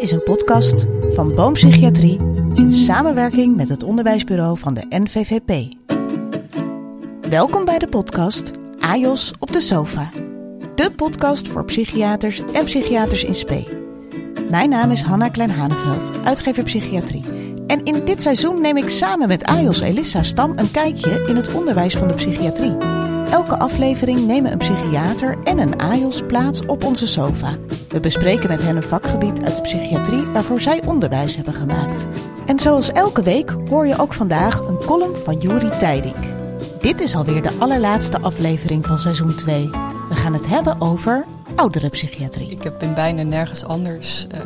is een podcast van Boompsychiatrie in samenwerking met het onderwijsbureau van de NVVP. Welkom bij de podcast AJOS op de sofa. De podcast voor psychiaters en psychiaters in spe. Mijn naam is Hanna Klein-Haneveld, uitgever psychiatrie. En in dit seizoen neem ik samen met AJOS Elissa Stam een kijkje in het onderwijs van de psychiatrie. Elke aflevering nemen een psychiater en een AJOS plaats op onze sofa. We bespreken met hen een vakgebied uit de psychiatrie waarvoor zij onderwijs hebben gemaakt. En zoals elke week hoor je ook vandaag een column van Juri Tijdink. Dit is alweer de allerlaatste aflevering van seizoen 2. We gaan het hebben over ouderenpsychiatrie. Ik heb in bijna nergens anders uh,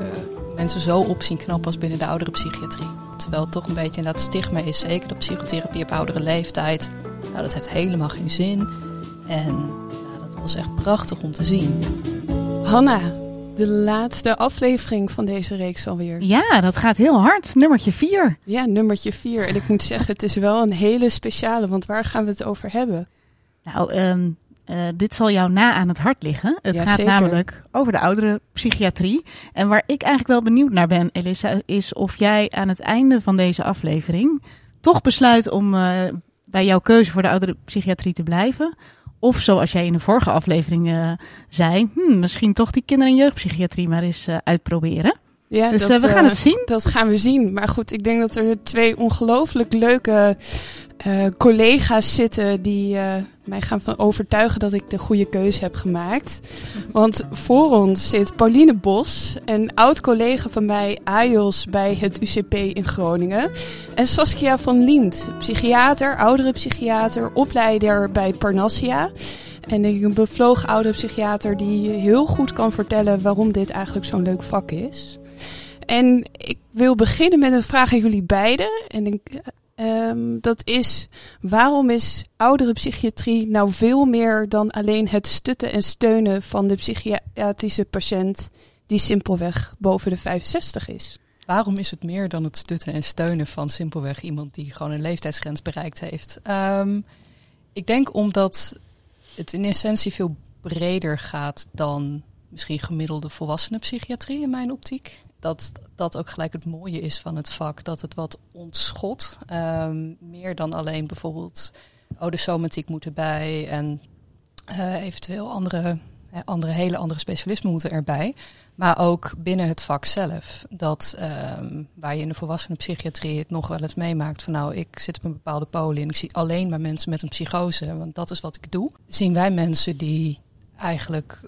mensen zo op zien knappen als binnen de ouderenpsychiatrie. Terwijl het toch een beetje dat stigma is, zeker de psychotherapie op oudere leeftijd. Nou, dat heeft helemaal geen zin. En nou, dat was echt prachtig om te zien. Hanna, de laatste aflevering van deze reeks alweer. Ja, dat gaat heel hard. Nummertje 4. Ja, nummertje 4. En ik moet zeggen, het is wel een hele speciale, want waar gaan we het over hebben? Nou, um, uh, dit zal jou na aan het hart liggen. Het Ja, gaat zeker. namelijk over de oudere psychiatrie. En waar ik eigenlijk wel benieuwd naar ben, Elissa, is of jij aan het einde van deze aflevering toch besluit om uh, bij jouw keuze voor de oudere psychiatrie te blijven. Of zoals jij in de vorige aflevering uh, zei, hmm, misschien toch die kinder- en jeugdpsychiatrie maar eens uh, uitproberen. Ja, dus dat, we gaan eh, het zien. Dat gaan we zien. Maar goed, ik denk dat er twee ongelooflijk leuke uh, collega's zitten die uh, mij gaan van overtuigen dat ik de goede keuze heb gemaakt. Want voor ons zit Pauline Bos, een oud collega van mij, AJOS bij het UCP in Groningen. En Saskia van Liemt, psychiater, oudere psychiater, opleider bij Parnassia. En een bevlogen oudere psychiater die heel goed kan vertellen waarom dit eigenlijk zo'n leuk vak is. En ik wil beginnen met een vraag aan jullie beiden. En ik, um, dat is, waarom is oudere psychiatrie nou veel meer dan alleen het stutten en steunen van de psychiatrische patiënt die simpelweg boven de 65 is? Waarom is het meer dan het stutten en steunen van simpelweg iemand die gewoon een leeftijdsgrens bereikt heeft? Um, ik denk omdat het in essentie veel breder gaat dan misschien gemiddelde volwassenenpsychiatrie in mijn optiek dat dat ook gelijk het mooie is van het vak. Dat het wat ontschot. Um, meer dan alleen bijvoorbeeld, oh, de somatiek moet erbij. En uh, eventueel andere, uh, andere, hele andere specialismen moeten erbij. Maar ook binnen het vak zelf. Dat um, waar je in de volwassenenpsychiatrie het nog wel eens meemaakt. Van nou, ik zit op een bepaalde polie en ik zie alleen maar mensen met een psychose. Want dat is wat ik doe. Zien wij mensen die eigenlijk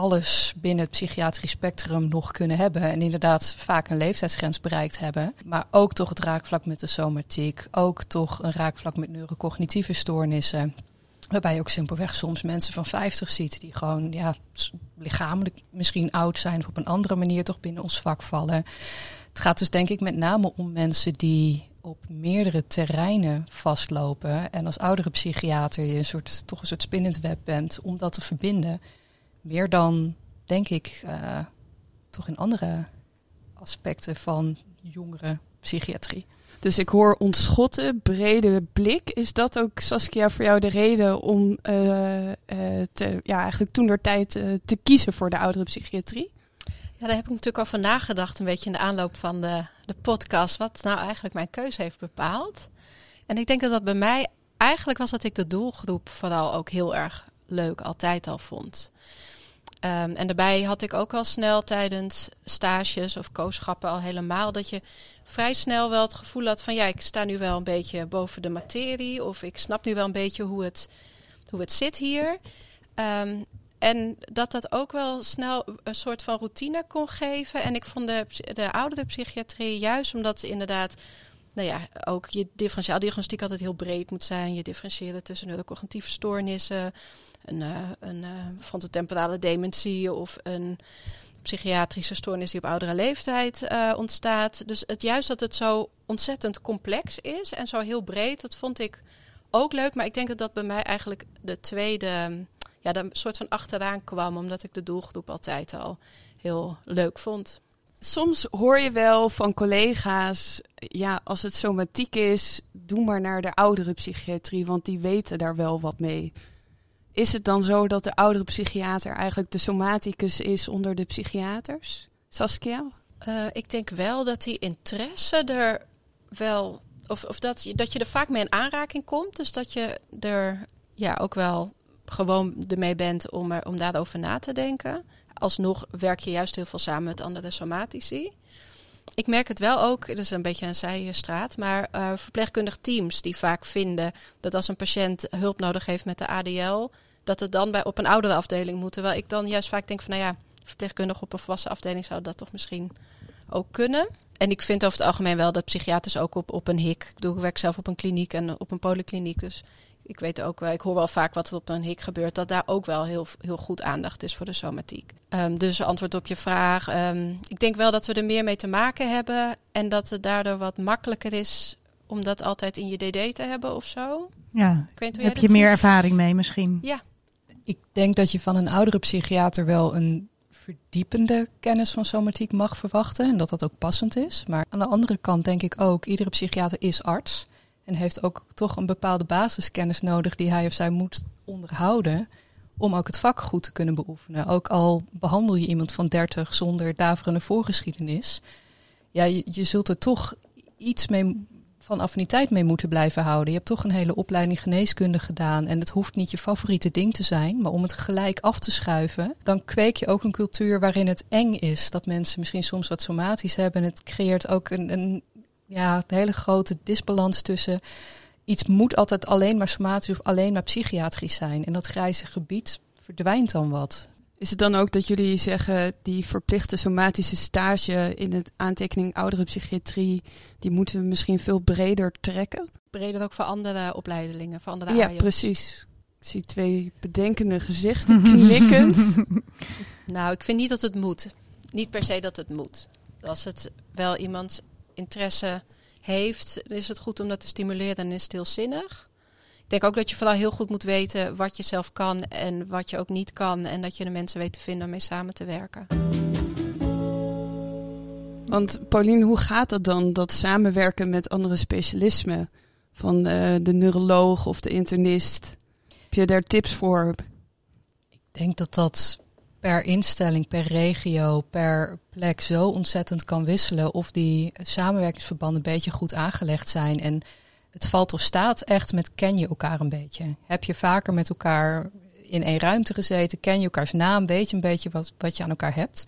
alles binnen het psychiatrisch spectrum nog kunnen hebben. En inderdaad vaak een leeftijdsgrens bereikt hebben. Maar ook toch het raakvlak met de somatiek. Ook toch een raakvlak met neurocognitieve stoornissen. Waarbij je ook simpelweg soms mensen van 50 ziet die gewoon ja, lichamelijk misschien oud zijn of op een andere manier toch binnen ons vak vallen. Het gaat dus denk ik met name om mensen die op meerdere terreinen vastlopen. En als oudere psychiater je een soort, toch een soort spinnend web bent om dat te verbinden. Meer dan, denk ik, uh, toch in andere aspecten van jongere psychiatrie. Dus ik hoor ontschotten, brede blik. Is dat ook, Saskia, voor jou de reden om uh, uh, te, ja, eigenlijk toen door tijd uh, te kiezen voor de oudere psychiatrie? Ja, daar heb ik natuurlijk over nagedacht, een beetje in de aanloop van de, de podcast, wat nou eigenlijk mijn keuze heeft bepaald. En ik denk dat dat bij mij eigenlijk was dat ik de doelgroep vooral ook heel erg leuk altijd al vond. Um, en daarbij had ik ook al snel tijdens stages of kooschappen al helemaal dat je vrij snel wel het gevoel had van ja, ik sta nu wel een beetje boven de materie of ik snap nu wel een beetje hoe het, hoe het zit hier. Um, en dat dat ook wel snel een soort van routine kon geven. En ik vond de, de oudere psychiatrie juist omdat inderdaad nou ja, ook je differentiaaldiagnostiek altijd heel breed moet zijn. Je differentiëren tussen neurocognitieve stoornissen, een, uh, een uh, frontotemporale dementie of een psychiatrische stoornis die op oudere leeftijd uh, ontstaat. Dus het juist dat het zo ontzettend complex is en zo heel breed, dat vond ik ook leuk. Maar ik denk dat dat bij mij eigenlijk de tweede, ja, een soort van achteraan kwam, omdat ik de doelgroep altijd al heel leuk vond. Soms hoor je wel van collega's, ja, als het somatiek is, doe maar naar de oudere psychiatrie, want die weten daar wel wat mee. Is het dan zo dat de oudere psychiater eigenlijk de somaticus is onder de psychiaters? Saskia? Uh, ik denk wel dat die interesse er wel. Of, of dat, je, dat je er vaak mee in aanraking komt. Dus dat je er ja, ook wel gewoon ermee bent om, er, om daarover na te denken. Alsnog werk je juist heel veel samen met andere somatici. Ik merk het wel ook, dat is een beetje een zijstraat, maar uh, verpleegkundig teams die vaak vinden dat als een patiënt hulp nodig heeft met de ADL, dat het dan bij, op een oudere afdeling moet. Terwijl ik dan juist vaak denk van, nou ja, verpleegkundig op een volwassen afdeling zou dat toch misschien ook kunnen. En ik vind over het algemeen wel dat psychiaters ook op, op een hik. Ik, doe, ik werk zelf op een kliniek en op een polykliniek. Dus ik weet ook wel, ik hoor wel vaak wat er op een hik gebeurt, dat daar ook wel heel, heel goed aandacht is voor de somatiek. Um, dus antwoord op je vraag. Um, ik denk wel dat we er meer mee te maken hebben en dat het daardoor wat makkelijker is om dat altijd in je DD te hebben of zo. Ja, ik weet heb je meer ervaring mee misschien? Ja. Ik denk dat je van een oudere psychiater wel een verdiepende kennis van somatiek mag verwachten en dat dat ook passend is. Maar aan de andere kant denk ik ook, iedere psychiater is arts. En heeft ook toch een bepaalde basiskennis nodig die hij of zij moet onderhouden. Om ook het vak goed te kunnen beoefenen. Ook al behandel je iemand van 30 zonder daverende voorgeschiedenis. Ja, je, zult er toch iets mee van affiniteit mee moeten blijven houden. Je hebt toch een hele opleiding geneeskunde gedaan. En het hoeft niet je favoriete ding te zijn. Maar om het gelijk af te schuiven, dan kweek je ook een cultuur waarin het eng is. Dat mensen misschien soms wat somatisch hebben. En het creëert ook een, een ja, een hele grote disbalans tussen iets moet altijd alleen maar somatisch of alleen maar psychiatrisch zijn. En dat grijze gebied verdwijnt dan wat. Is het dan ook dat jullie zeggen die verplichte somatische stage in het aantekening oudere psychiatrie, die moeten we misschien veel breder trekken? Breder ook voor andere opleidelingen, voor andere Ja, precies. Ik zie twee bedenkende gezichten knikkend. nou, ik vind niet dat het moet. Niet per se dat het moet. Als het wel iemand interesse heeft, is het goed om dat te stimuleren en is het heel zinnig. Ik denk ook dat je vooral heel goed moet weten wat je zelf kan en wat je ook niet kan. En dat je de mensen weet te vinden om mee samen te werken. Want Pauline, hoe gaat dat dan, dat samenwerken met andere specialismen? Van uh, de neuroloog of de internist? Heb je daar tips voor? Ik denk dat dat per instelling, per regio, per plek zo ontzettend kan wisselen. Of die samenwerkingsverbanden een beetje goed aangelegd zijn. En het valt of staat echt met ken je elkaar een beetje. Heb je vaker met elkaar in één ruimte gezeten? Ken je elkaars naam? Weet je een beetje wat, wat je aan elkaar hebt?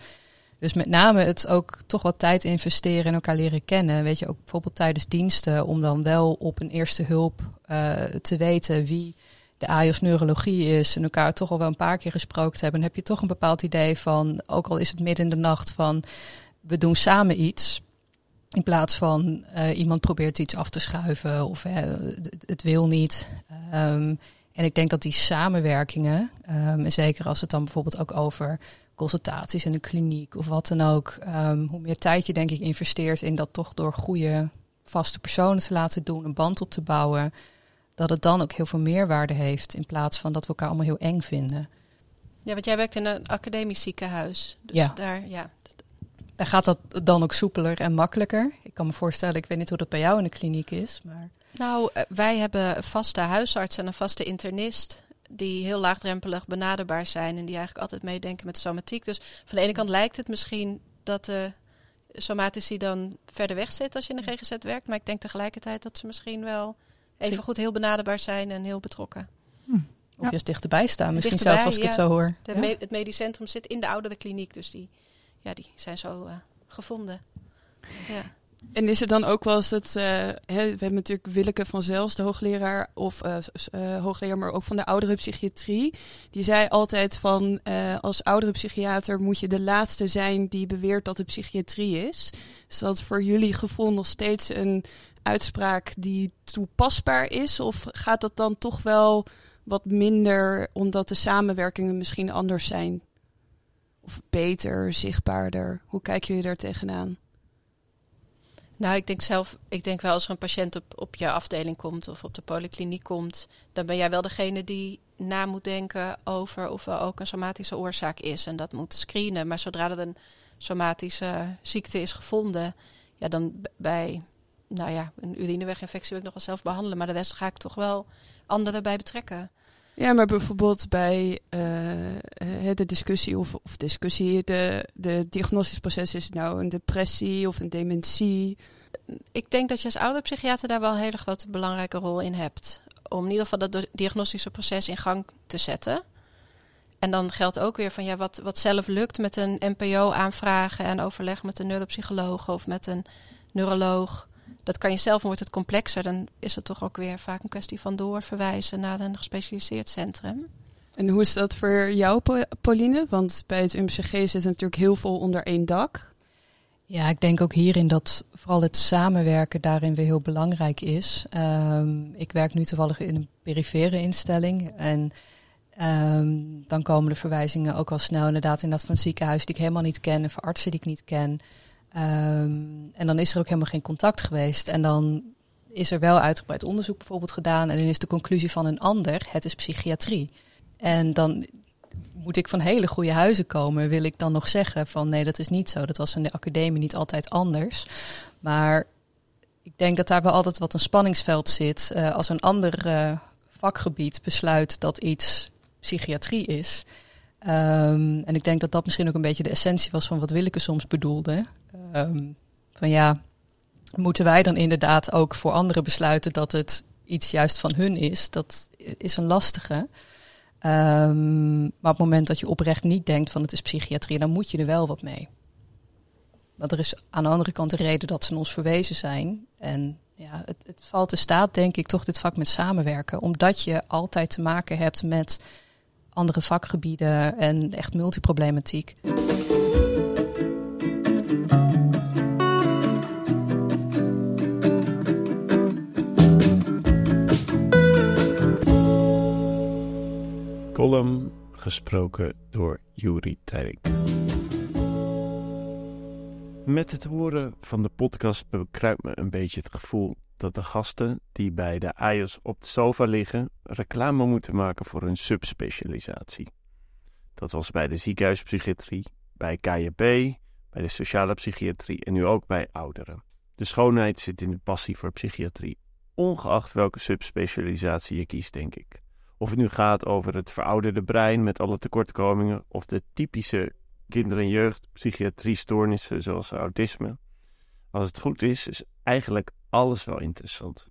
Dus met name het ook toch wat tijd investeren en elkaar leren kennen. Weet je, ook bijvoorbeeld tijdens diensten, om dan wel op een eerste hulp uh, te weten wie de AIOS neurologie is en elkaar toch al wel een paar keer gesproken hebben, heb je toch een bepaald idee van, ook al is het midden in de nacht, van we doen samen iets. In plaats van uh, iemand probeert iets af te schuiven of uh, het, wil niet. Um, en ik denk dat die samenwerkingen, um, en zeker als het dan bijvoorbeeld ook over consultaties in een kliniek of wat dan ook, um, hoe meer tijd je denk ik investeert in dat toch door goede vaste personen te laten doen, een band op te bouwen, dat het dan ook heel veel meerwaarde heeft in plaats van dat we elkaar allemaal heel eng vinden. Ja, want jij werkt in een academisch ziekenhuis. Dus ja. Daar, ja. daar gaat dat dan ook soepeler en makkelijker. Ik kan me voorstellen, ik weet niet hoe dat bij jou in de kliniek is. Maar... Nou, eh, wij hebben een vaste huisarts en een vaste internist die heel laagdrempelig benaderbaar zijn en die eigenlijk altijd meedenken met somatiek. Dus van de ene kant lijkt het misschien dat de somatici dan verder weg zitten als je in de GGZ werkt, maar ik denk tegelijkertijd dat ze misschien wel even goed heel benaderbaar zijn en heel betrokken. Hm. Of juist dichterbij staan, misschien zelfs als ik het zo hoor. De het medisch centrum zit in de oudere kliniek, dus die, ja, die zijn zo uh, gevonden. Ja. En is het dan ook wel eens dat, hè, we hebben natuurlijk Willeke van Zels, de hoogleraar, of uh, uh, hoogleraar, maar ook van de oudere psychiatrie. Die zei altijd van, als oudere psychiater moet je de laatste zijn die beweert dat het psychiatrie is. Dus dat voor jullie gevoel nog steeds een uitspraak die toepasbaar is? Of gaat dat dan toch wel wat minder omdat de samenwerkingen misschien anders zijn? Of beter, zichtbaarder? Hoe kijk jullie daar tegenaan? Nou, ik denk zelf, ik denk wel als er een patiënt op, op je afdeling komt of op de polykliniek komt, dan ben jij wel degene die na moet denken over of er ook een somatische oorzaak is. En dat moet screenen. Maar zodra er een somatische ziekte is gevonden, ja, dan bij nou ja, een urineweginfectie wil ik nog wel zelf behandelen. Maar de rest ga ik toch wel anderen bij betrekken. Ja, maar bijvoorbeeld bij uh, de discussie of, of discussie, de, de diagnostisch proces is nou een depressie of een dementie. Ik denk dat je als ouderpsychiater daar wel een hele grote belangrijke rol in hebt. Om in ieder geval dat diagnostische proces in gang te zetten. En dan geldt ook weer van ja, wat, wat zelf lukt met een NPO aanvragen en overleg met een neuropsycholoog of met een neuroloog. Dat kan je zelf, wordt het complexer. Dan is het toch ook weer vaak een kwestie van doorverwijzen naar een gespecialiseerd centrum. En hoe is dat voor jou, Pauline? Want bij het UMCG zit natuurlijk heel veel onder één dak. Ja, ik denk ook hierin dat vooral het samenwerken daarin weer heel belangrijk is. Ehm, ik werk nu toevallig in een perifere instelling. En Ehm, dan komen de verwijzingen ook al snel inderdaad in dat van ziekenhuis die ik helemaal niet ken, of artsen die ik niet ken. Ehm, en dan is er ook helemaal geen contact geweest. En dan is er wel uitgebreid onderzoek bijvoorbeeld gedaan. En dan is de conclusie van een ander, het is psychiatrie. En dan moet ik van hele goede huizen komen, wil ik dan nog zeggen van nee, dat is niet zo. Dat was in de academie niet altijd anders. Maar ik denk dat daar wel altijd wat een spanningsveld zit. Uh, als een ander uh, vakgebied besluit dat iets psychiatrie is. Ehm, en ik denk dat dat misschien ook een beetje de essentie was van wat Willeke soms bedoelde. Um, van ja, moeten wij dan inderdaad ook voor anderen besluiten dat het iets juist van hun is? Dat is een lastige. Um, maar op het moment dat je oprecht niet denkt van het is psychiatrie, dan moet je er wel wat mee. Want er is aan de andere kant de reden dat ze ons verwezen zijn. En ja, het, het valt de staat, denk ik, toch dit vak met samenwerken. Omdat je altijd te maken hebt met andere vakgebieden en echt multiproblematiek. Column gesproken door Juri Teilik. Met het horen van de podcast bekruipt me een beetje het gevoel dat de gasten die bij de AIOS op de sofa liggen reclame moeten maken voor hun subspecialisatie. Dat was bij de ziekenhuispsychiatrie, bij KJP, bij de sociale psychiatrie en nu ook bij ouderen. De schoonheid zit in de passie voor psychiatrie, ongeacht welke subspecialisatie je kiest, denk ik. Of het nu gaat over het verouderde brein met alle tekortkomingen of de typische kinder- en jeugdpsychiatrie-stoornissen zoals autisme. Als het goed is, is eigenlijk alles wel interessant.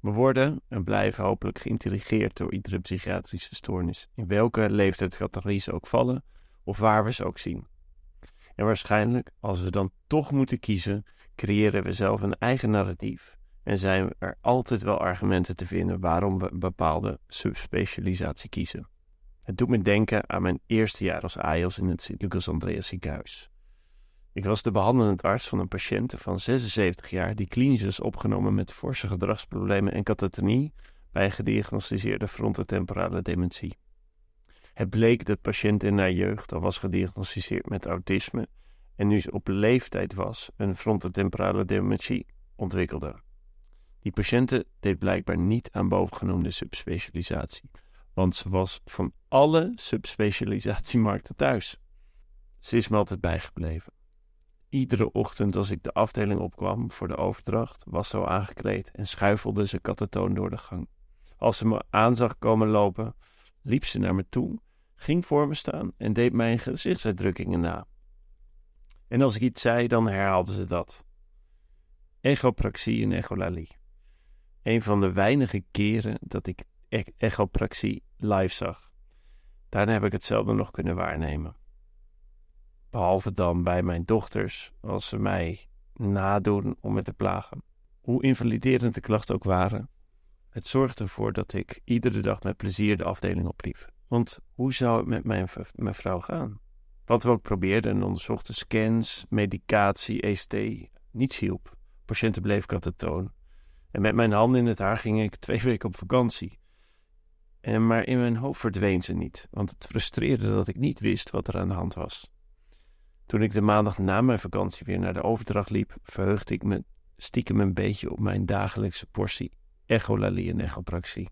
We worden en blijven hopelijk geïntrigeerd door iedere psychiatrische stoornis, in welke leeftijdscategorie ze ook vallen of waar we ze ook zien. En waarschijnlijk, als we dan toch moeten kiezen, creëren we zelf een eigen narratief en zijn er altijd wel argumenten te vinden waarom we een bepaalde subspecialisatie kiezen. Het doet me denken aan mijn eerste jaar als AIOS in het Sint-Lucas Andreas ziekenhuis. Ik was de behandelend arts van een patiënt van 76 jaar die klinisch is opgenomen met forse gedragsproblemen en katatonie bij gediagnosticeerde frontotemporale dementie. Het bleek dat de patiënt in haar jeugd al was gediagnosticeerd met autisme en nu ze op leeftijd was een frontotemporale dementie ontwikkelde. Die patiënte deed blijkbaar niet aan bovengenoemde subspecialisatie, want ze was van alle subspecialisatiemarkten thuis. Ze is me altijd bijgebleven. Iedere ochtend als ik de afdeling opkwam voor de overdracht, was zo aangekleed en schuifelde ze katatoon door de gang. Als ze me aan zag komen lopen, liep ze naar me toe, ging voor me staan en deed mijn gezichtsuitdrukkingen na. En als ik iets zei, dan herhaalde ze dat. Echopraxie en echolalie. Een van de weinige keren dat ik e echopraxie live zag. Daarna heb ik hetzelfde nog kunnen waarnemen. Behalve dan bij mijn dochters, als ze mij nadoen om me te plagen. Hoe invaliderend de klachten ook waren, het zorgde ervoor dat ik iedere dag met plezier de afdeling opliep. Want hoe zou het met mijn, mijn vrouw gaan? Wat we ook probeerden en onderzochten, scans, medicatie, ECT, niets hielp. Patiënten bleef katatoon. En met mijn handen in het haar ging ik twee weken op vakantie. En maar in mijn hoofd verdween ze niet, want het frustreerde dat ik niet wist wat er aan de hand was. Toen ik de maandag na mijn vakantie weer naar de overdracht liep, verheugde ik me stiekem een beetje op mijn dagelijkse portie echolalie en echopraxie.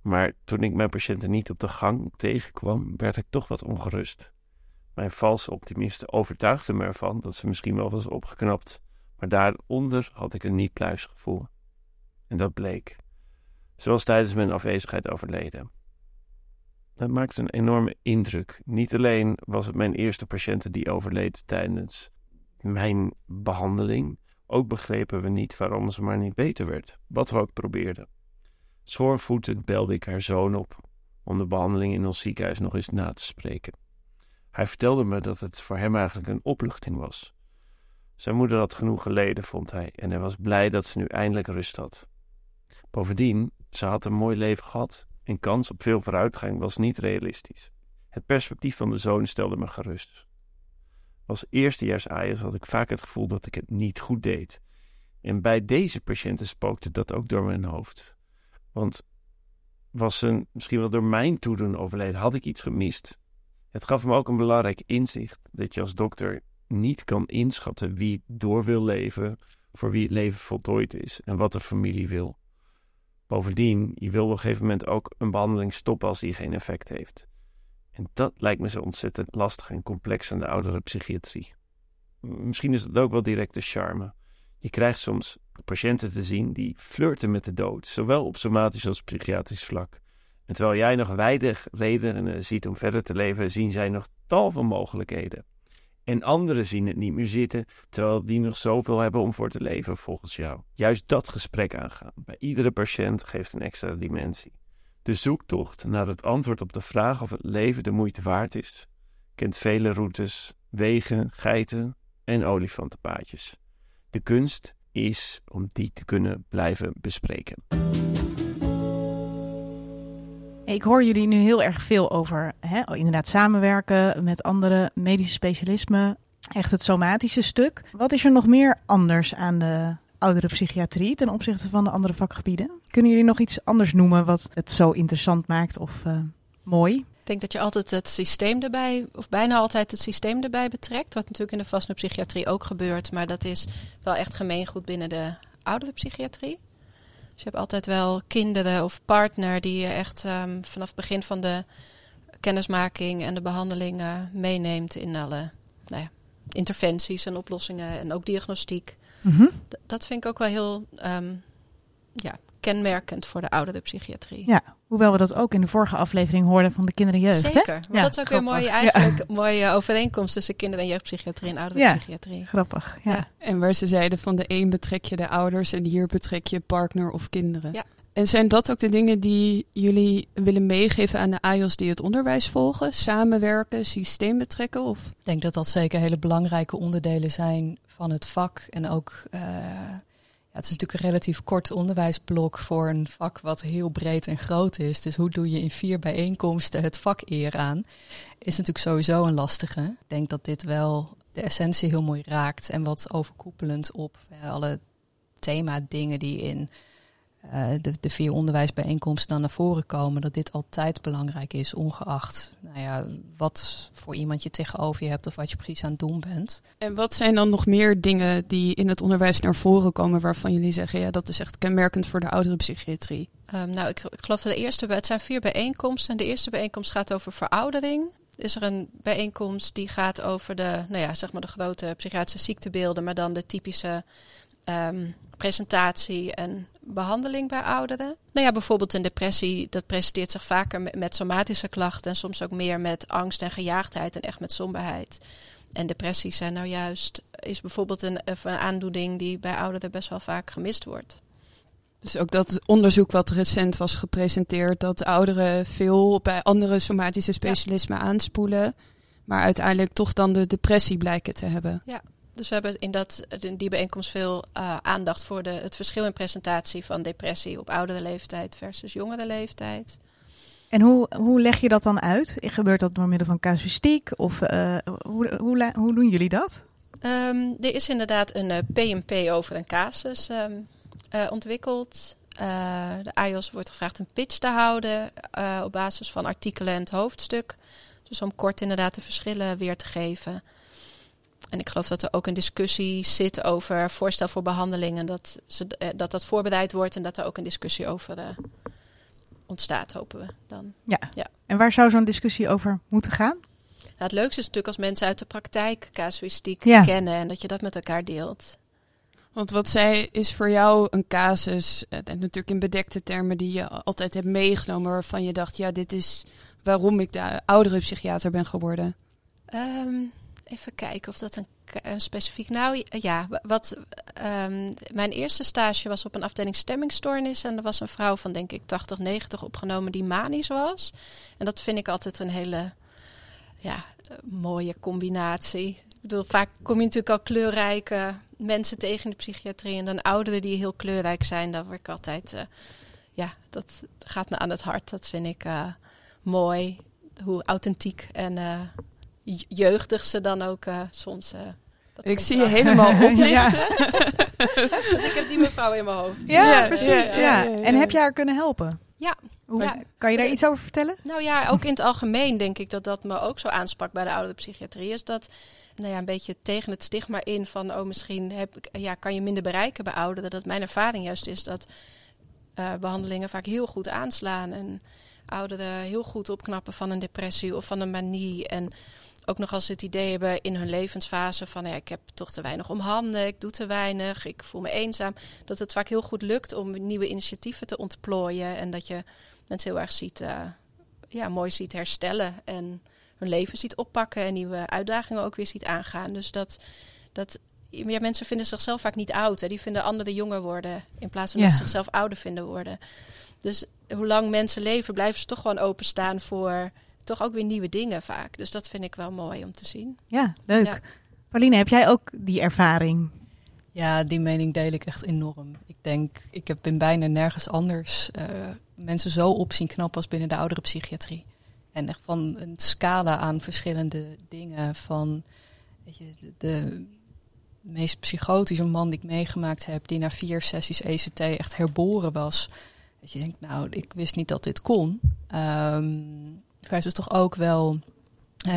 Maar toen ik mijn patiënten niet op de gang tegenkwam, werd ik toch wat ongerust. Mijn valse optimisten overtuigden me ervan dat ze misschien wel was opgeknapt, maar daaronder had ik een niet-pluis gevoel. En dat bleek. zoals tijdens mijn afwezigheid overleden. Dat maakte een enorme indruk. Niet alleen was het mijn eerste patiënt die overleed tijdens mijn behandeling, ook begrepen we niet waarom ze maar niet beter werd, wat we ook probeerden. Schoorvoetend belde ik haar zoon op om de behandeling in ons ziekenhuis nog eens na te spreken. Hij vertelde me dat het voor hem eigenlijk een opluchting was. Zijn moeder had genoeg geleden, vond hij, en hij was blij dat ze nu eindelijk rust had. Bovendien, ze had een mooi leven gehad en kans op veel vooruitgang was niet realistisch. Het perspectief van de zoon stelde me gerust. Als eerstejaars Ajax had ik vaak het gevoel dat ik het niet goed deed. En bij deze patiënten spookte dat ook door mijn hoofd. Want was ze misschien wel door mijn toedoen overleden, had ik iets gemist. Het gaf me ook een belangrijk inzicht dat je als dokter niet kan inschatten wie door wil leven, voor wie het leven voltooid is en wat de familie wil. Bovendien, je wil op een gegeven moment ook een behandeling stoppen als die geen effect heeft. En dat lijkt me zo ontzettend lastig en complex aan de oudere psychiatrie. Misschien is het ook wel directe charme. Je krijgt soms patiënten te zien die flirten met de dood, zowel op somatisch als psychiatrisch vlak. En terwijl jij nog weinig redenen ziet om verder te leven, zien zij nog tal van mogelijkheden. En anderen zien het niet meer zitten, terwijl die nog zoveel hebben om voor te leven volgens jou. Juist dat gesprek aangaan bij iedere patiënt geeft een extra dimensie. De zoektocht naar het antwoord op de vraag of het leven de moeite waard is, kent vele routes, wegen, geiten en olifantenpaadjes. De kunst is om die te kunnen blijven bespreken. Ik hoor jullie nu heel erg veel over hè, inderdaad samenwerken met andere medische specialismen. Echt het somatische stuk. Wat is er nog meer anders aan de oudere psychiatrie ten opzichte van de andere vakgebieden? Kunnen jullie nog iets anders noemen wat het zo interessant maakt of uh, mooi? Ik denk dat je altijd het systeem erbij, of bijna altijd het systeem erbij betrekt. Wat natuurlijk in de vaste psychiatrie ook gebeurt. Maar dat is wel echt gemeengoed binnen de oudere psychiatrie. Dus je hebt altijd wel kinderen of partner die je echt um, vanaf het begin van de kennismaking en de behandeling uh, meeneemt in alle nou ja, interventies en oplossingen en ook diagnostiek. Mm -hmm. Dat vind ik ook wel heel um, ja, kenmerkend voor de oudere psychiatrie. Ja, hoewel we dat ook in de vorige aflevering hoorden van de kinderen en jeugd. Zeker, ja, dat is ook grappig. weer mooi, eigenlijk ja. mooie overeenkomst tussen kinder- en jeugdpsychiatrie en oudere ja, psychiatrie. Grappig, ja. En waar ze zeiden van de een betrek je de ouders en hier betrek je partner of kinderen. Ja. En zijn dat ook de dingen die jullie willen meegeven aan de AJOS die het onderwijs volgen? Samenwerken, systeem betrekken? Of? Ik denk dat dat zeker hele belangrijke onderdelen zijn van het vak. En ook, uh, het is natuurlijk een relatief kort onderwijsblok voor een vak wat heel breed en groot is. Dus hoe doe je in vier bijeenkomsten het vak eer aan? Is natuurlijk sowieso een lastige. Ik denk dat dit wel de essentie heel mooi raakt en wat overkoepelend op alle thema dingen die in uh, de, de vier onderwijsbijeenkomsten dan naar voren komen, dat dit altijd belangrijk is, ongeacht nou ja, wat voor iemand je tegenover je hebt of wat je precies aan het doen bent. En wat zijn dan nog meer dingen die in het onderwijs naar voren komen waarvan jullie zeggen, ja, dat is echt kenmerkend voor de oudere psychiatrie? Um, nou, ik, ik geloof dat de eerste, het zijn vier bijeenkomsten en de eerste bijeenkomst gaat over veroudering. Is er een bijeenkomst die gaat over de, nou ja, zeg maar de grote psychiatrische ziektebeelden, maar dan de typische um, presentatie en behandeling bij ouderen. Nou ja, bijvoorbeeld een depressie, dat presenteert zich vaker met, met, somatische klachten en soms ook meer met angst en gejaagdheid en echt met somberheid. En depressies zijn nou juist, is bijvoorbeeld een, een aandoening die bij ouderen best wel vaak gemist wordt. Dus ook dat onderzoek wat recent was gepresenteerd, dat ouderen veel bij andere somatische specialismen ja. aanspoelen, maar uiteindelijk toch dan de depressie blijken te hebben. Ja, dus we hebben in, dat, in die bijeenkomst veel uh, aandacht voor de, het verschil in presentatie van depressie op oudere leeftijd versus jongere leeftijd. En hoe, hoe leg je dat dan uit? Gebeurt dat door middel van casuïstiek? Of uh, hoe, hoe, hoe doen jullie dat? Um, er is inderdaad een uh, PMP over een casus um, ontwikkeld. de AIOS wordt gevraagd een pitch te houden op basis van artikelen en het hoofdstuk. Dus om kort inderdaad de verschillen weer te geven. En ik geloof dat er ook een discussie zit over voorstel voor behandelingen. Dat, ze, eh, dat dat voorbereid wordt en dat er ook een discussie over uh, ontstaat, hopen we dan. Ja. ja. En waar zou zo'n discussie over moeten gaan? Nou, het leukste is natuurlijk als mensen uit de praktijk casuïstiek ja. kennen en dat je dat met elkaar deelt. Want wat zij is voor jou een casus, en natuurlijk in bedekte termen, die je altijd hebt meegenomen, waarvan je dacht, ja, dit is waarom ik de oudere psychiater ben geworden? Ehm, even kijken of dat een, specifiek. Nou ja, wat. Um, mijn eerste stage was op een afdeling stemmingstoornis. En er was een vrouw van, denk ik, 80, 90 opgenomen die manisch was. En dat vind ik altijd een hele ja, mooie combinatie. Ik bedoel, vaak kom je natuurlijk al kleurrijke mensen tegen in de psychiatrie. En dan ouderen die heel kleurrijk zijn, daar word ik altijd. Uh, ja, dat gaat me aan het hart. Dat vind ik. Uh, mooi. Hoe authentiek en uh, jeugdig ze dan ook uh, soms. Uh, ik zie je helemaal oplichten. dus ik heb die mevrouw in mijn hoofd. Ja, ja precies. Ja, ja, En heb je haar kunnen helpen? Ja. Hoe, kan je daar iets over vertellen? Nou ja, ook in het algemeen denk ik dat dat me ook zo aansprak bij de oude psychiatrie. Is dat nou ja, een beetje tegen het stigma in van, oh misschien heb ik, ja, kan je minder bereiken bij ouderen. Dat mijn ervaring juist is dat behandelingen vaak heel goed aanslaan. En ouderen heel goed opknappen van een depressie of van een manie. En ook nog als ze het idee hebben in hun levensfase van ja, ik heb toch te weinig om handen, ik doe te weinig, ik voel me eenzaam. Dat het vaak heel goed lukt om nieuwe initiatieven te ontplooien. En dat je mensen heel erg ziet, uh, ja, mooi ziet herstellen. En hun leven ziet oppakken en nieuwe uitdagingen ook weer ziet aangaan. Dus dat, dat ja, mensen vinden zichzelf vaak niet oud. Hè. Die vinden anderen jonger worden in plaats van dat ze zichzelf ouder vinden worden. Dus hoe lang mensen leven, blijven ze toch gewoon openstaan voor toch ook weer nieuwe dingen vaak. Dus dat vind ik wel mooi om te zien. Ja, leuk. Ja. Pauline, heb jij ook die ervaring? Ja, die mening deel ik echt enorm. Ik denk, ik heb in bijna nergens anders uh, mensen zo op zien knappen als binnen de oudere psychiatrie. En echt van een scala aan verschillende dingen. Van weet je, de, de meest psychotische man die ik meegemaakt heb, die na vier sessies ECT echt herboren was. Dat je denkt, nou, ik wist niet dat dit kon. Um, versus toch ook wel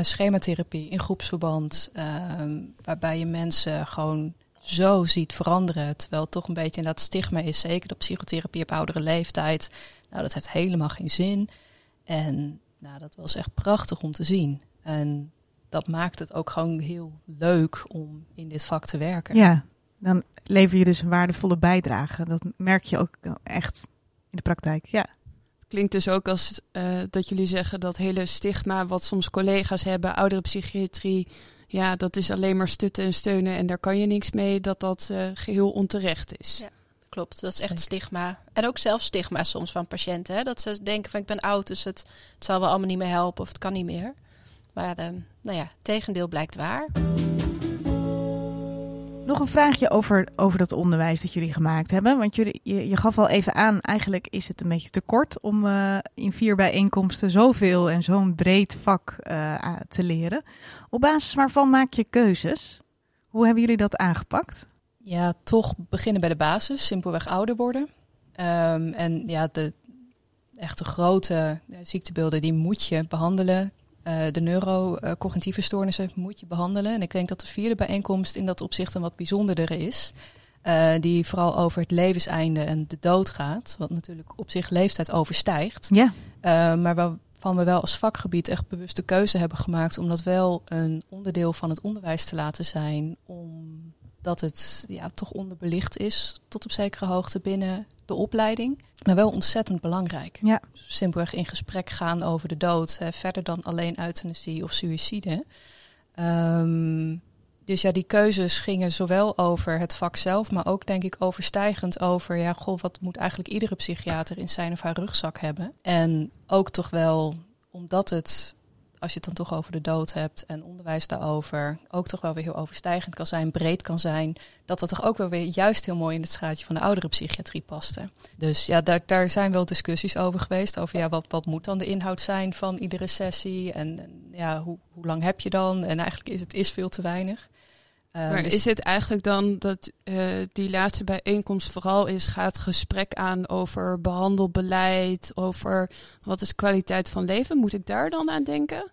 schematherapie in groepsverband, um, waarbij je mensen gewoon zo ziet veranderen. Terwijl het toch een beetje in dat stigma is, zeker de psychotherapie op oudere leeftijd. Nou, dat heeft helemaal geen zin. En nou, dat was echt prachtig om te zien. En dat maakt het ook gewoon heel leuk om in dit vak te werken. Ja, dan lever je dus een waardevolle bijdrage. Dat merk je ook echt in de praktijk. Ja. Klinkt dus ook als uh, dat jullie zeggen dat hele stigma, wat soms collega's hebben, oudere psychiatrie, ja, dat is alleen maar stutten en steunen en daar kan je niks mee, dat dat uh, geheel onterecht is. Ja, klopt. Dat is echt stigma. En ook zelf stigma soms van patiënten. Hè? Dat ze denken van ik ben oud, dus het, het zal wel allemaal niet meer helpen of het kan niet meer. Maar uh, nou ja, tegendeel blijkt waar. Nog een vraagje over, over dat onderwijs dat jullie gemaakt hebben. Want jullie, je, gaf al even aan, eigenlijk is het een beetje te kort om uh, in vier bijeenkomsten zoveel en zo'n breed vak uh, te leren. Op basis waarvan maak je keuzes? Hoe hebben jullie dat aangepakt? Ja, toch beginnen bij de basis, simpelweg ouder worden. Um, en ja, de echte grote ziektebeelden, die moet je behandelen. Uh, de neurocognitieve stoornissen moet je behandelen. En ik denk dat de vierde bijeenkomst in dat opzicht een wat bijzonderder is. Uh, die vooral over het levenseinde en de dood gaat. Wat natuurlijk op zich leeftijd overstijgt. Ja. Uh, maar waarvan we wel als vakgebied echt bewust de keuze hebben gemaakt om dat wel een onderdeel van het onderwijs te laten zijn. Omdat het ja, toch onderbelicht is tot op zekere hoogte binnen de opleiding. Maar wel ontzettend belangrijk. Ja. Simpelweg in gesprek gaan over de dood. Hè, verder dan alleen euthanasie of suïcide. Um, dus ja, die keuzes gingen zowel over het vak zelf, maar ook denk ik overstijgend over, ja, goh, wat moet eigenlijk iedere psychiater in zijn of haar rugzak hebben? En ook toch wel, omdat het als je het dan toch over de dood hebt en onderwijs daarover, ook toch wel weer heel overstijgend kan zijn, breed kan zijn, dat dat toch ook wel weer juist heel mooi in het straatje van de oudere psychiatrie paste. Dus ja, daar, daar zijn wel discussies over geweest, over ja, wat, wat moet dan de inhoud zijn van iedere sessie en, en ja, hoe, hoe lang heb je dan? En eigenlijk is het is veel te weinig. Uh, maar dus is het eigenlijk dan dat uh, die laatste bijeenkomst vooral is, gaat gesprek aan over behandelbeleid, over wat is kwaliteit van leven? Moet ik daar dan aan denken?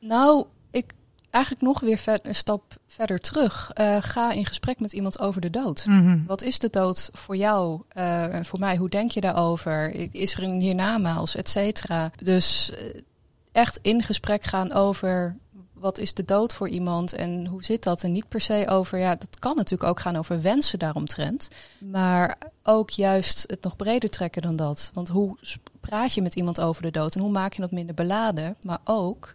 Nou, ik eigenlijk nog weer ver, een stap verder terug. Uh, ga in gesprek met iemand over de dood. Mm -hmm. Wat is de dood voor jou en voor mij? Hoe denk je daarover? Is er een hiernamaals, et cetera? Dus echt in gesprek gaan over wat is de dood voor iemand en hoe zit dat? En niet per se over, ja, dat kan natuurlijk ook gaan over wensen daaromtrent. Maar ook juist het nog breder trekken dan dat. Want hoe praat je met iemand over de dood en hoe maak je dat minder beladen? Maar ook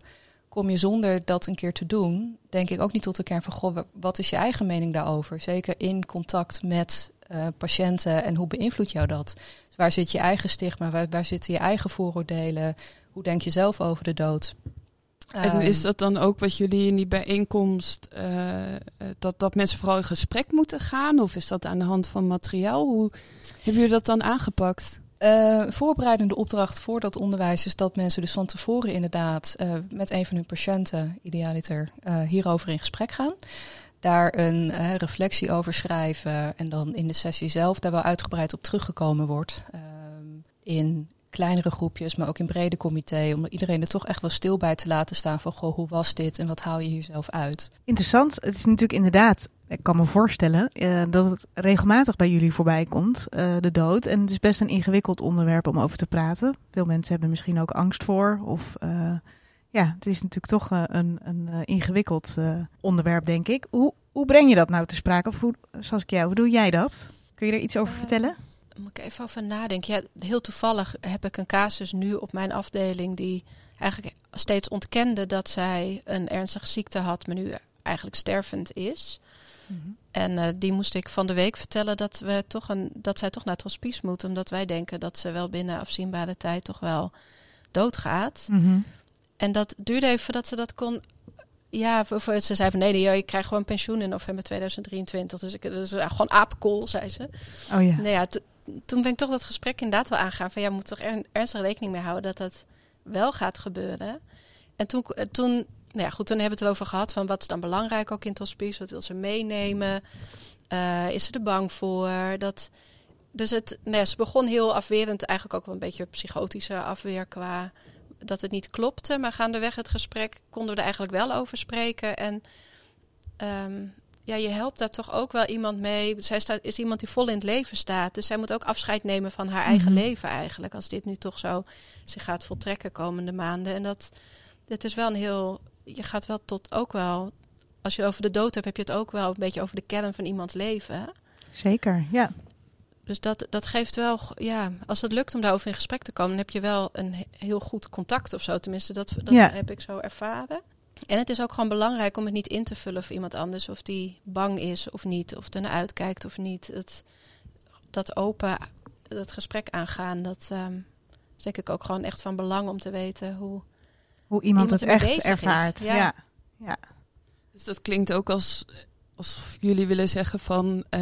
kom je zonder dat een keer te doen, denk ik ook niet tot de kern van, wat is je eigen mening daarover? Zeker in contact met uh, patiënten en hoe beïnvloedt jou dat? Dus waar zit je eigen stigma? Waar zitten je eigen vooroordelen? Hoe denk je zelf over de dood? En is dat dan ook wat jullie in die bijeenkomst, uh, dat, dat mensen vooral in gesprek moeten gaan? Of is dat aan de hand van materiaal? Hoe hebben jullie dat dan aangepakt? Uh, voorbereidende opdracht voor dat onderwijs is dat mensen dus van tevoren inderdaad uh, met een van hun patiënten, idealiter, hierover in gesprek gaan. Daar een reflectie over schrijven en dan in de sessie zelf daar wel uitgebreid op teruggekomen wordt. in kleinere groepjes, maar ook in brede comité. Om iedereen er toch echt wel stil bij te laten staan van goh, hoe was dit en wat haal je hier zelf uit? Interessant. Het is natuurlijk inderdaad, ik kan me voorstellen, uh, dat het regelmatig bij jullie voorbij komt, uh, de dood. En het is best een ingewikkeld onderwerp om over te praten. Veel mensen hebben misschien ook angst voor. Of uh, ja, het is natuurlijk toch een, een ingewikkeld onderwerp, denk ik. Hoe, hoe breng je dat nou te sprake? Of hoe, zoals ik jou, hoe doe jij dat? Kun je er iets over vertellen? Moet ik even over nadenken. Ja, heel toevallig heb ik een casus nu op mijn afdeling die eigenlijk steeds ontkende dat zij een ernstige ziekte had, maar nu eigenlijk stervend is. Mm -hmm. En uh, die moest ik van de week vertellen dat, we toch een, dat zij toch naar het hospice moet, omdat wij denken dat ze wel binnen afzienbare tijd toch wel doodgaat. Mm -hmm. En dat duurde even voordat ze dat kon ja, voor, ze zei van nee, nee, ik krijg gewoon pensioen in november 2023. Dus ik, dus, uh, gewoon apenkool, zei ze. Oh ja. Nou ja, toen ben ik toch dat gesprek inderdaad wel aangaan. Van ja, moet toch er, ernstig rekening mee houden dat dat wel gaat gebeuren. En toen, toen, nou ja, goed, toen hebben we het over gehad van wat is dan belangrijk ook in het hospice. Wat wil ze meenemen? Uh, is ze er bang voor? Dat, dus het, nou ja, ze begon heel afwerend, eigenlijk ook wel een beetje psychotische afweer qua dat het niet klopte. Maar gaandeweg het gesprek konden we er eigenlijk wel over spreken. En um, ja, je helpt daar toch ook wel iemand mee. Zij staat, is iemand die vol in het leven staat. Dus zij moet ook afscheid nemen van haar eigen Mhm. leven eigenlijk. Als dit nu toch zo zich gaat voltrekken komende maanden. En dat, dit is wel een heel... Je gaat wel tot ook wel... Als je over de dood hebt, heb je het ook wel een beetje over de kern van iemands leven. Zeker, ja. Dus dat, dat geeft wel, ja, als het lukt om daarover in gesprek te komen, dan heb je wel een he- heel goed contact of zo. Tenminste, dat, dat Ja. heb ik zo ervaren. En het is ook gewoon belangrijk om het niet in te vullen voor iemand anders. Of die bang is of niet, of er naar uitkijkt of niet. Het, dat open, dat gesprek aangaan, dat ehm, is denk ik ook gewoon echt van belang om te weten hoe... Hoe iemand, Iemand het echt ervaart. ja. Ja. ja. Dus dat klinkt ook als alsof jullie willen zeggen van eh,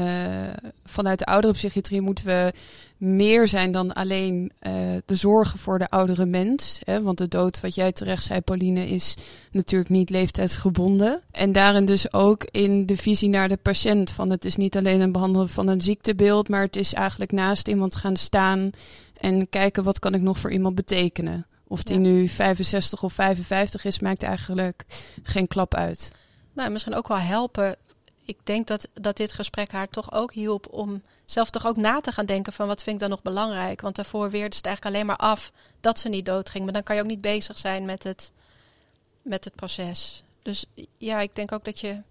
vanuit de ouderenpsychiatrie moeten we meer zijn dan alleen eh, de zorgen voor de oudere mens. Hè? Want de dood, wat jij terecht zei, Pauline, is natuurlijk niet leeftijdsgebonden. En daarin dus ook in de visie naar de patiënt. Van het is niet alleen een behandelen van een ziektebeeld, maar het is eigenlijk naast iemand gaan staan en kijken wat kan ik nog voor iemand betekenen. Of die Ja. nu 65 of 55 is, maakt eigenlijk geen klap uit. Nou, misschien ook wel helpen. Ik denk dat, dat dit gesprek haar toch ook hielp om zelf toch ook na te gaan denken van wat vind ik dan nog belangrijk. Want daarvoor weerde het eigenlijk alleen maar af dat ze niet doodging. Maar dan kan je ook niet bezig zijn met het, met het proces. Dus ja, ik denk ook dat, je,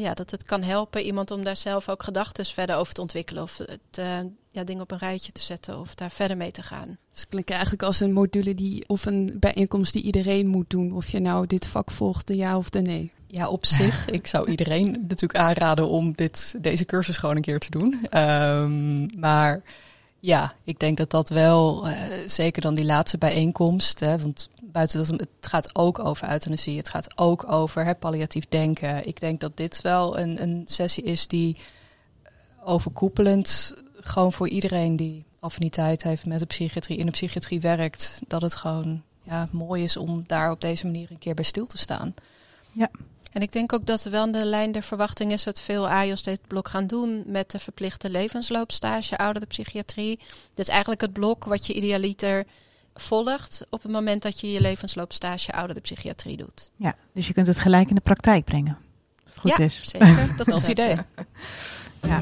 ja, dat het kan helpen iemand om daar zelf ook gedachten verder over te ontwikkelen. Of het, eh, ja, dingen op een rijtje te zetten of daar verder mee te gaan. Dus het klinkt eigenlijk als een module die, of een bijeenkomst die iedereen moet doen. Of je nou dit vak volgt, de ja of de nee. Ja, op zich. Ik zou iedereen natuurlijk aanraden om dit, deze cursus gewoon een keer te doen. Ehm, maar ja, ik denk dat dat wel, eh, zeker dan die laatste bijeenkomst, hè, want buiten dat het gaat ook over euthanasie, het gaat ook over hè, palliatief denken. Ik denk dat dit wel een, een sessie is die overkoepelend gewoon voor iedereen die affiniteit heeft met de psychiatrie, in de psychiatrie werkt, dat het gewoon ja, mooi is om daar op deze manier een keer bij stil te staan. En ik denk ook dat er wel de lijn der verwachting is dat veel AJOS dit blok gaan doen met de verplichte levensloopstage ouderenpsychiatrie. Dit is eigenlijk het blok wat je idealiter volgt op het moment dat je je levensloopstage ouderenpsychiatrie doet. ja, dus je kunt het gelijk in de praktijk brengen. Als het goed ja, is. zeker. Dat Dat is idee. het. Ja.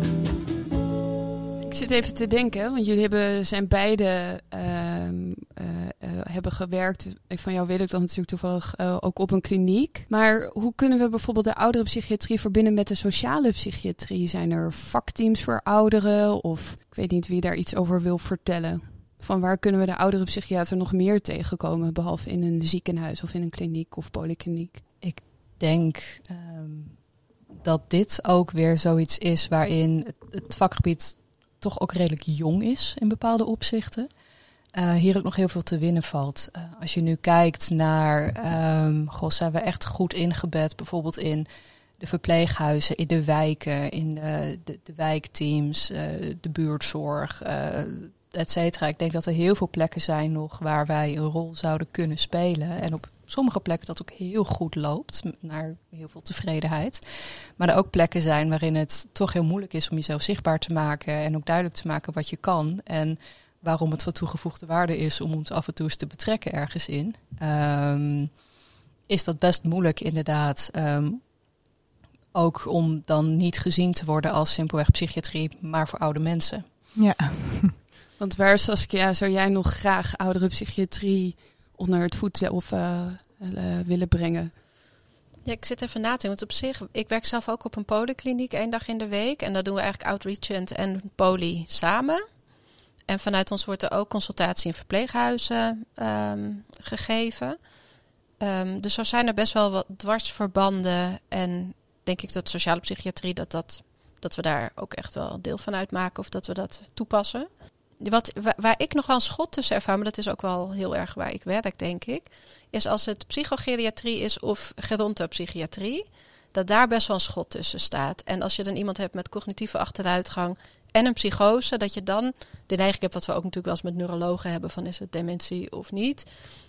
Ik zit even te denken, want jullie hebben, zijn beide ehm, eh, eh, hebben gewerkt. Van jou weet ik dan natuurlijk toevallig uh, ook op een kliniek. Maar hoe kunnen we bijvoorbeeld de oudere psychiatrie verbinden met de sociale psychiatrie? Zijn er vakteams voor ouderen? Of ik weet niet wie daar iets over wil vertellen. Van waar kunnen we de oudere psychiater nog meer tegenkomen, behalve in een ziekenhuis of in een kliniek of polykliniek? Ik denk um, dat dit ook weer zoiets is waarin het vakgebied toch ook redelijk jong is in bepaalde opzichten. Uh, hier ook nog heel veel te winnen valt. Uh, als je nu kijkt naar, um, goh, zijn we echt goed ingebed, bijvoorbeeld in de verpleeghuizen, in de wijken, in de, de, de wijkteams, de buurtzorg, et cetera. Ik denk dat er heel veel plekken zijn nog waar wij een rol zouden kunnen spelen. En op sommige plekken dat ook heel goed loopt, naar heel veel tevredenheid. Maar er ook plekken zijn waarin het toch heel moeilijk is om jezelf zichtbaar te maken en ook duidelijk te maken wat je kan. En waarom het van toegevoegde waarde is om ons af en toe eens te betrekken ergens in. Um, is dat best moeilijk inderdaad. Um, ook om dan niet gezien te worden als simpelweg psychiatrie, maar voor oude mensen. Ja. Want waar, Saskia, zou jij nog graag oudere psychiatrie onder het voet of uh, uh, willen brengen? Ja, ik zit even na te denken. Want op zich, ik werk zelf ook op een polykliniek één dag in de week. En dat doen we eigenlijk outreachend en poly samen. En vanuit ons wordt er ook consultatie in verpleeghuizen um, gegeven. Um, dus zo zijn er best wel wat dwarsverbanden. En denk ik dat sociale psychiatrie, dat, dat, dat we daar ook echt wel deel van uitmaken. Of dat we dat toepassen wat, waar, ik nog wel een schot tussen ervaar, maar dat is ook wel heel erg waar ik werk, denk ik, is als het psychogeriatrie is of gerontopsychiatrie, dat daar best wel een schot tussen staat. En als je dan iemand hebt met cognitieve achteruitgang en een psychose, dat je dan de neiging hebt, wat we ook natuurlijk wel eens met neurologen hebben, van is het dementie of niet,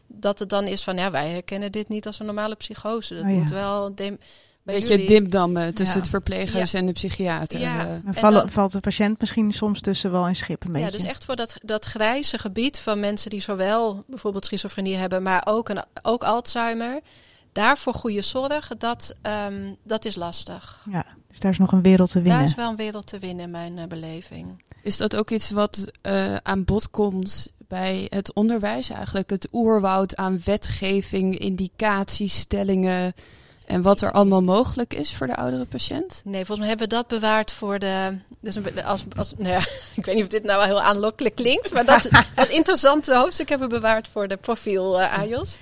dat het dan is van, ja, wij herkennen dit niet als een normale psychose. Dat oh moet wel... Beetje dimdammen tussen het verpleeghuis en de psychiater. Ja. vallen, valt de patiënt misschien soms tussen wel in schip een beetje. Ja, dus echt voor dat, dat grijze gebied van mensen die zowel bijvoorbeeld schizofrenie hebben, maar ook, een, ook Alzheimer. Daarvoor goede zorg, dat, um, dat is lastig. Ja, dus daar is nog een wereld te winnen. Daar is wel een wereld te winnen in mijn uh, beleving. Is dat ook iets wat uh, aan bod komt bij het onderwijs eigenlijk? Het oerwoud aan wetgeving, indicaties, stellingen en wat er allemaal mogelijk is voor de oudere patiënt? Nee, volgens mij hebben we dat bewaard voor de. Dus als, als, nou ja, ik weet niet of dit nou wel heel aanlokkelijk klinkt, maar dat, dat interessante hoofdstuk hebben we bewaard voor de profiel uh, AJOS.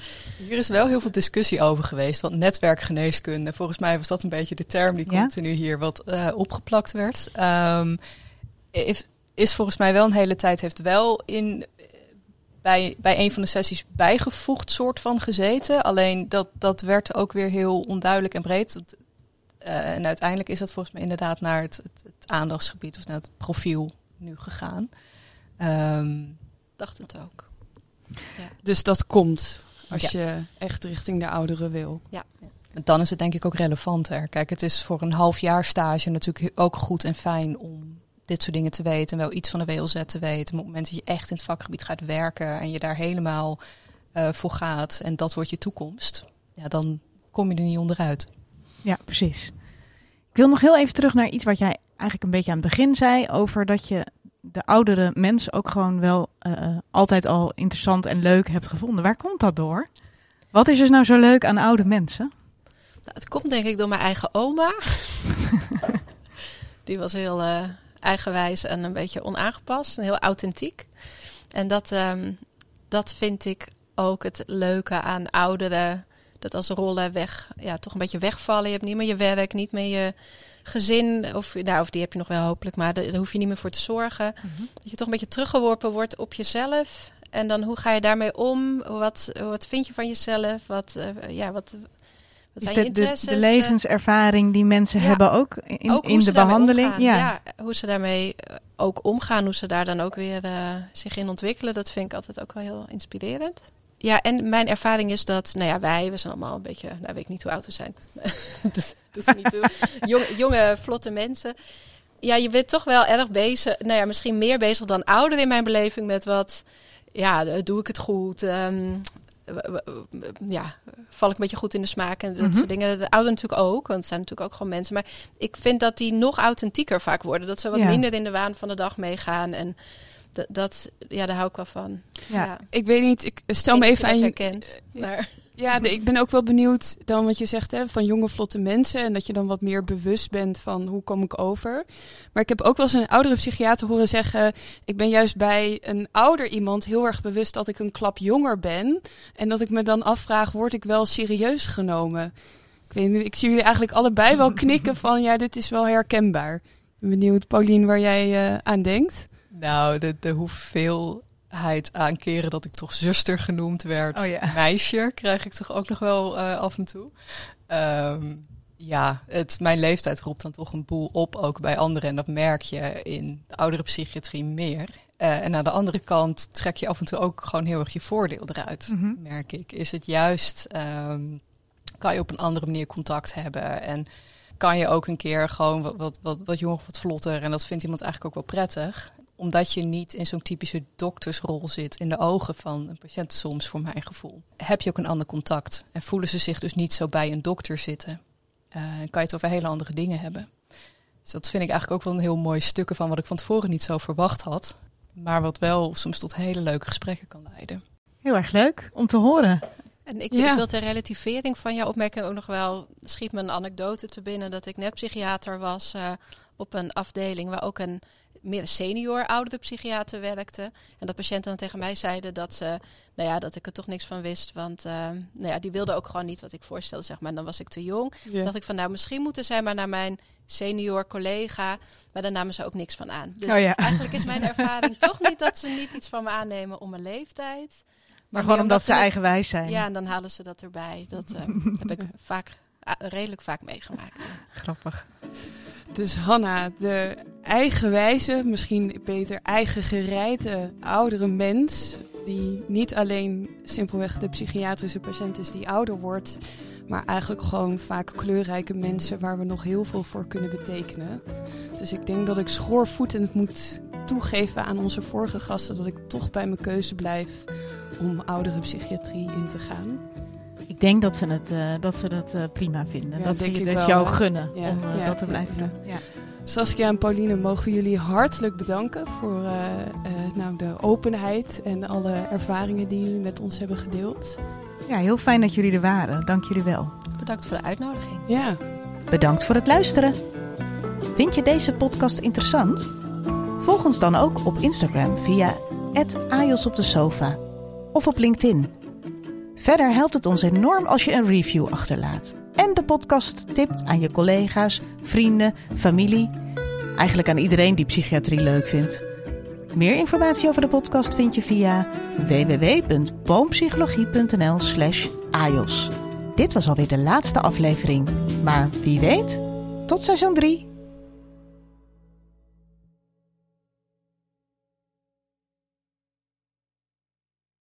Hier is wel heel veel discussie over geweest, want netwerkgeneeskunde, volgens mij was dat een beetje de term die continu hier wat uh, opgeplakt werd. Um, is, is volgens mij wel een hele tijd, heeft wel in bij, bij een van de sessies bijgevoegd soort van gezeten. Alleen dat, dat werd ook weer heel onduidelijk en breed. Uh, en uiteindelijk is dat volgens mij inderdaad naar het, het, aandachtsgebied of naar het profiel nu gegaan. Um, dacht het ook. Ja. Dus dat komt als je echt richting de ouderen wil. Ja. Dan is het denk ik ook relevanter. Kijk, het is voor een half jaar stage natuurlijk ook goed en fijn om dit soort dingen te weten en wel iets van de WLZ te weten. Maar op het moment dat je echt in het vakgebied gaat werken en je daar helemaal uh, voor gaat en dat wordt je toekomst, ja, dan kom je er niet onderuit. Ja, precies. Ik wil nog heel even terug naar iets wat jij eigenlijk een beetje aan het begin zei over dat je de oudere mensen ook gewoon wel uh, altijd al interessant en leuk hebt gevonden. Waar komt dat door? Wat is er nou zo leuk aan oude mensen? Nou, het komt denk ik door mijn eigen oma. Die was heel, uh, eigenwijs en een beetje onaangepast. Heel authentiek. En dat, um, dat vind ik ook het leuke aan ouderen. Dat als rollen weg, ja, toch een beetje wegvallen. Je hebt niet meer je werk, niet meer je gezin. Of, nou, of die heb je nog wel hopelijk, maar daar hoef je niet meer voor te zorgen. Mm -hmm. Dat je toch een beetje teruggeworpen wordt op jezelf. En dan hoe ga je daarmee om? Wat, wat vind je van jezelf? Wat, uh, ja, wat, is de, de, de, levenservaring die mensen ja. hebben ook in, ook in de behandeling? Ja. ja. hoe ze daarmee eh, ook omgaan, hoe ze daar dan ook weer uh, zich in ontwikkelen, dat vind ik altijd ook wel heel inspirerend. Ja, en mijn ervaring is dat, nou ja, wij, we zijn allemaal een beetje, nou weet ik niet hoe oud we zijn. dus dat is niet toe. Jong, jonge, vlotte mensen. Ja, je bent toch wel erg bezig, nou ja, misschien meer bezig dan ouder in mijn beleving met wat, ja, doe ik het goed? Um, ja, val ik een beetje goed in de smaak en dat Mhm. soort dingen. De ouderen natuurlijk ook, want het zijn natuurlijk ook gewoon mensen. Maar ik vind dat die nog authentieker vaak worden. Dat ze wat Ja. minder in de waan van de dag meegaan. En dat, dat ja, daar hou ik wel van. Ja. Ik weet niet, ik stel me even aan je. herkend. Maar, Ja, ik ben ook wel benieuwd dan wat je zegt hè, van jonge vlotte mensen. En dat je dan wat meer bewust bent van hoe kom ik over. Maar ik heb ook wel eens een oudere psychiater horen zeggen. Ik ben juist bij een ouder iemand heel erg bewust dat ik een klap jonger ben. En dat ik me dan afvraag, word ik wel serieus genomen? Ik weet ik zie jullie eigenlijk allebei wel knikken van ja, dit is wel herkenbaar. Benieuwd, Paulien, waar jij eh, aan denkt. Nou, de, aan keren dat ik toch zuster genoemd werd, Oh ja. meisje, krijg ik toch ook nog wel eh, af en toe. Ehm, ja, het, mijn leeftijd roept dan toch een boel op, ook bij anderen. En dat merk je in de oudere psychiatrie meer. Eh, en aan de andere kant trek je af en toe ook gewoon heel erg je voordeel eruit, Mhm. merk ik. Is het juist, ehm, kan je op een andere manier contact hebben en kan je ook een keer gewoon wat, wat, wat, wat jonger, wat vlotter. En dat vindt iemand eigenlijk ook wel prettig. Omdat je niet in zo'n typische doktersrol zit in de ogen van een patiënt soms, voor mijn gevoel. Heb je ook een ander contact. En voelen ze zich dus niet zo bij een dokter zitten. Eh, en kan je het over hele andere dingen hebben. Dus dat vind ik eigenlijk ook wel een heel mooi stukje van wat ik van tevoren niet zo verwacht had. Maar wat wel soms tot hele leuke gesprekken kan leiden. Heel erg leuk om te horen. en ik, Ja. ik wil ter relativering van jouw opmerking ook nog wel... schiet me een anekdote te binnen dat ik net psychiater was... eh, op een afdeling waar ook een meer senior oudere psychiater werkte. En dat patiënten dan tegen mij zeiden dat ze, nou ja, dat ik er toch niks van wist. Want eh, nou ja, die wilde ook gewoon niet wat ik voorstelde, zeg maar. En dan was ik te jong. Ja. dacht ik van, nou, misschien moeten zij maar naar mijn senior collega. Maar daar namen ze ook niks van aan. Dus Oh ja. eigenlijk is mijn ervaring toch niet dat ze niet iets van me aannemen om mijn leeftijd. Maar gewoon omdat ze eigenwijs zijn. Ja, en dan halen ze dat erbij. Dat eh, heb ik vaak, redelijk vaak meegemaakt. Grappig. Dus Hanna, de eigenwijze, misschien beter eigen gerijde oudere mens. Die niet alleen simpelweg de psychiatrische patiënt is die ouder wordt. Maar eigenlijk gewoon vaak kleurrijke mensen waar we nog heel veel voor kunnen betekenen. Dus ik denk dat ik schoorvoetend moet toegeven aan onze vorige gasten. Dat ik toch bij mijn keuze blijf om oudere psychiatrie in te gaan. Ik denk dat ze het, eh, dat, ze dat eh, prima vinden. Ja, dat ze je wel, jou hè? gunnen Ja, om eh, ja, dat te blijven ja. doen. Ja. Saskia en Pauline, mogen we jullie hartelijk bedanken voor eh, eh, nou, de openheid en alle ervaringen die jullie met ons hebben gedeeld. ja, heel fijn dat jullie er waren. Dank jullie wel. Bedankt voor de uitnodiging. Ja, Bedankt voor het luisteren. Vind je deze podcast interessant? Volg ons dan ook op Instagram via @ajos op de sofa of op LinkedIn. Verder helpt het ons enorm als je een review achterlaat en de podcast tipt aan je collega's, vrienden, familie, eigenlijk aan iedereen die psychiatrie leuk vindt. Meer informatie over de podcast vind je via www.boompsychologie.nl/ajos. Dit was alweer de laatste aflevering, maar wie weet, tot seizoen 3.